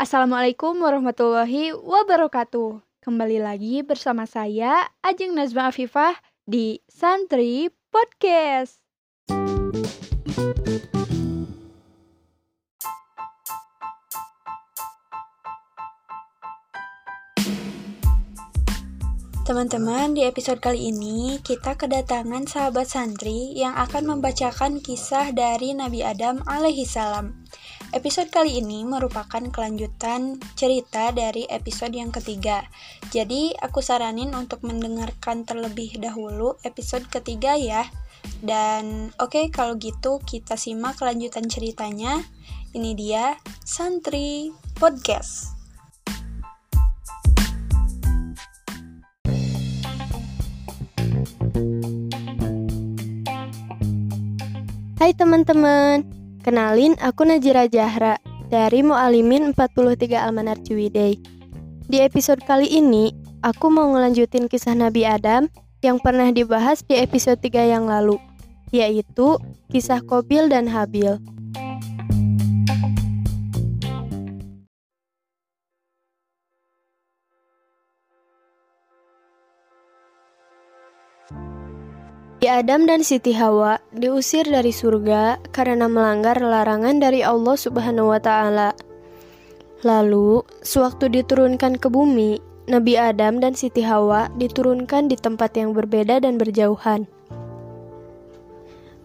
Assalamualaikum warahmatullahi wabarakatuh. Kembali lagi bersama saya Ajeng Nazma Afifah di Santri Podcast. Teman-teman, di episode kali ini kita kedatangan sahabat santri yang akan membacakan kisah dari Nabi Adam alaihi salam. Episode kali ini merupakan kelanjutan cerita dari episode yang ketiga. Jadi, aku saranin untuk mendengarkan terlebih dahulu episode ketiga ya. Dan oke, okay, kalau gitu kita simak kelanjutan ceritanya. Ini dia Santri Podcast. Hai teman-teman, kenalin aku Najira Jahra dari Mu'alimin 43 Almanar Ciwidey. Di episode kali ini, aku mau ngelanjutin kisah Nabi Adam yang pernah dibahas di episode 3 yang lalu, yaitu kisah Kobil dan Habil. Adam dan Siti Hawa diusir dari surga karena melanggar larangan dari Allah Subhanahu wa taala. Lalu, sewaktu diturunkan ke bumi, Nabi Adam dan Siti Hawa diturunkan di tempat yang berbeda dan berjauhan.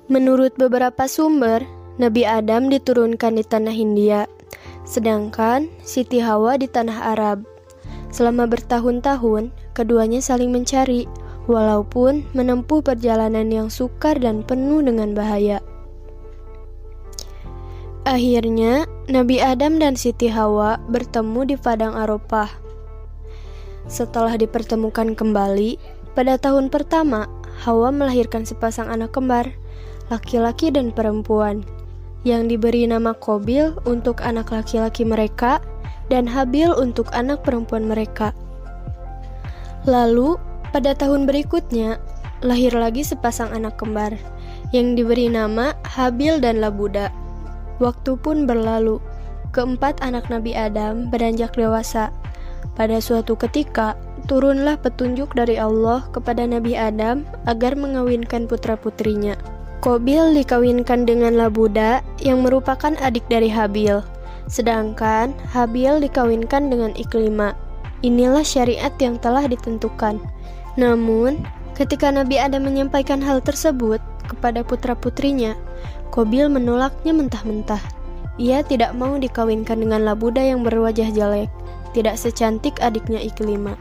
Menurut beberapa sumber, Nabi Adam diturunkan di tanah Hindia, sedangkan Siti Hawa di tanah Arab. Selama bertahun-tahun, keduanya saling mencari walaupun menempuh perjalanan yang sukar dan penuh dengan bahaya. Akhirnya, Nabi Adam dan Siti Hawa bertemu di padang Arafah. Setelah dipertemukan kembali, pada tahun pertama, Hawa melahirkan sepasang anak kembar, laki-laki dan perempuan, yang diberi nama Kobil untuk anak laki-laki mereka dan Habil untuk anak perempuan mereka. Lalu, pada tahun berikutnya, lahir lagi sepasang anak kembar yang diberi nama Habil dan Labuda. Waktu pun berlalu. Keempat anak Nabi Adam beranjak dewasa. Pada suatu ketika, turunlah petunjuk dari Allah kepada Nabi Adam agar mengawinkan putra-putrinya. Kobil dikawinkan dengan Labuda yang merupakan adik dari Habil. Sedangkan Habil dikawinkan dengan Iklima. Inilah syariat yang telah ditentukan. Namun, ketika Nabi Adam menyampaikan hal tersebut kepada putra-putrinya, Kobil menolaknya mentah-mentah. Ia tidak mau dikawinkan dengan Labuda yang berwajah jelek, tidak secantik adiknya Iklima.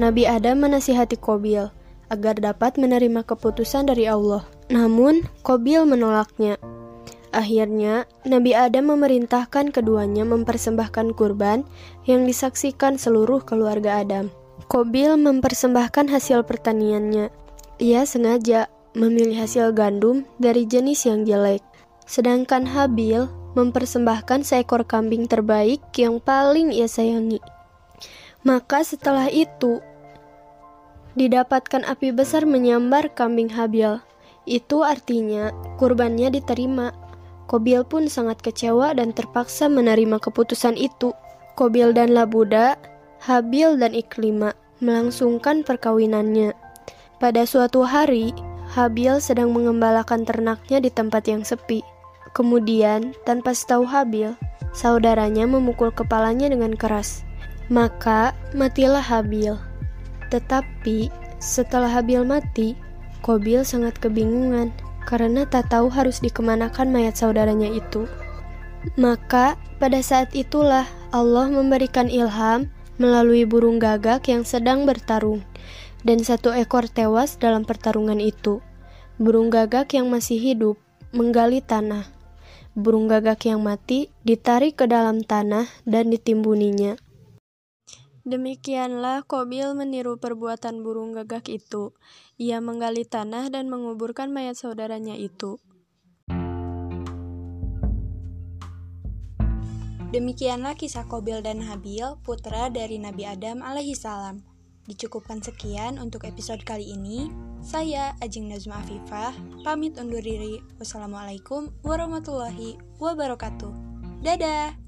Nabi Adam menasihati Kobil agar dapat menerima keputusan dari Allah. Namun, Kobil menolaknya. Akhirnya, Nabi Adam memerintahkan keduanya mempersembahkan kurban yang disaksikan seluruh keluarga Adam. Kobil mempersembahkan hasil pertaniannya. Ia sengaja memilih hasil gandum dari jenis yang jelek. Sedangkan Habil mempersembahkan seekor kambing terbaik yang paling ia sayangi. Maka setelah itu, didapatkan api besar menyambar kambing Habil. Itu artinya kurbannya diterima. Kobil pun sangat kecewa dan terpaksa menerima keputusan itu. Kobil dan Labuda, Habil dan Iklima melangsungkan perkawinannya. Pada suatu hari, Habil sedang mengembalakan ternaknya di tempat yang sepi. Kemudian, tanpa setahu Habil, saudaranya memukul kepalanya dengan keras. Maka matilah Habil. Tetapi setelah Habil mati, Kobil sangat kebingungan karena tak tahu harus dikemanakan mayat saudaranya itu. Maka pada saat itulah Allah memberikan ilham melalui burung gagak yang sedang bertarung, dan satu ekor tewas dalam pertarungan itu. Burung gagak yang masih hidup menggali tanah. Burung gagak yang mati ditarik ke dalam tanah dan ditimbuninya. Demikianlah Kobil meniru perbuatan burung gagak itu. Ia menggali tanah dan menguburkan mayat saudaranya itu. Demikianlah kisah Kobil dan Habil, putra dari Nabi Adam alaihi salam. Dicukupkan sekian untuk episode kali ini. Saya Ajeng Nazma Afifah, pamit undur diri. Wassalamualaikum warahmatullahi wabarakatuh. Dadah!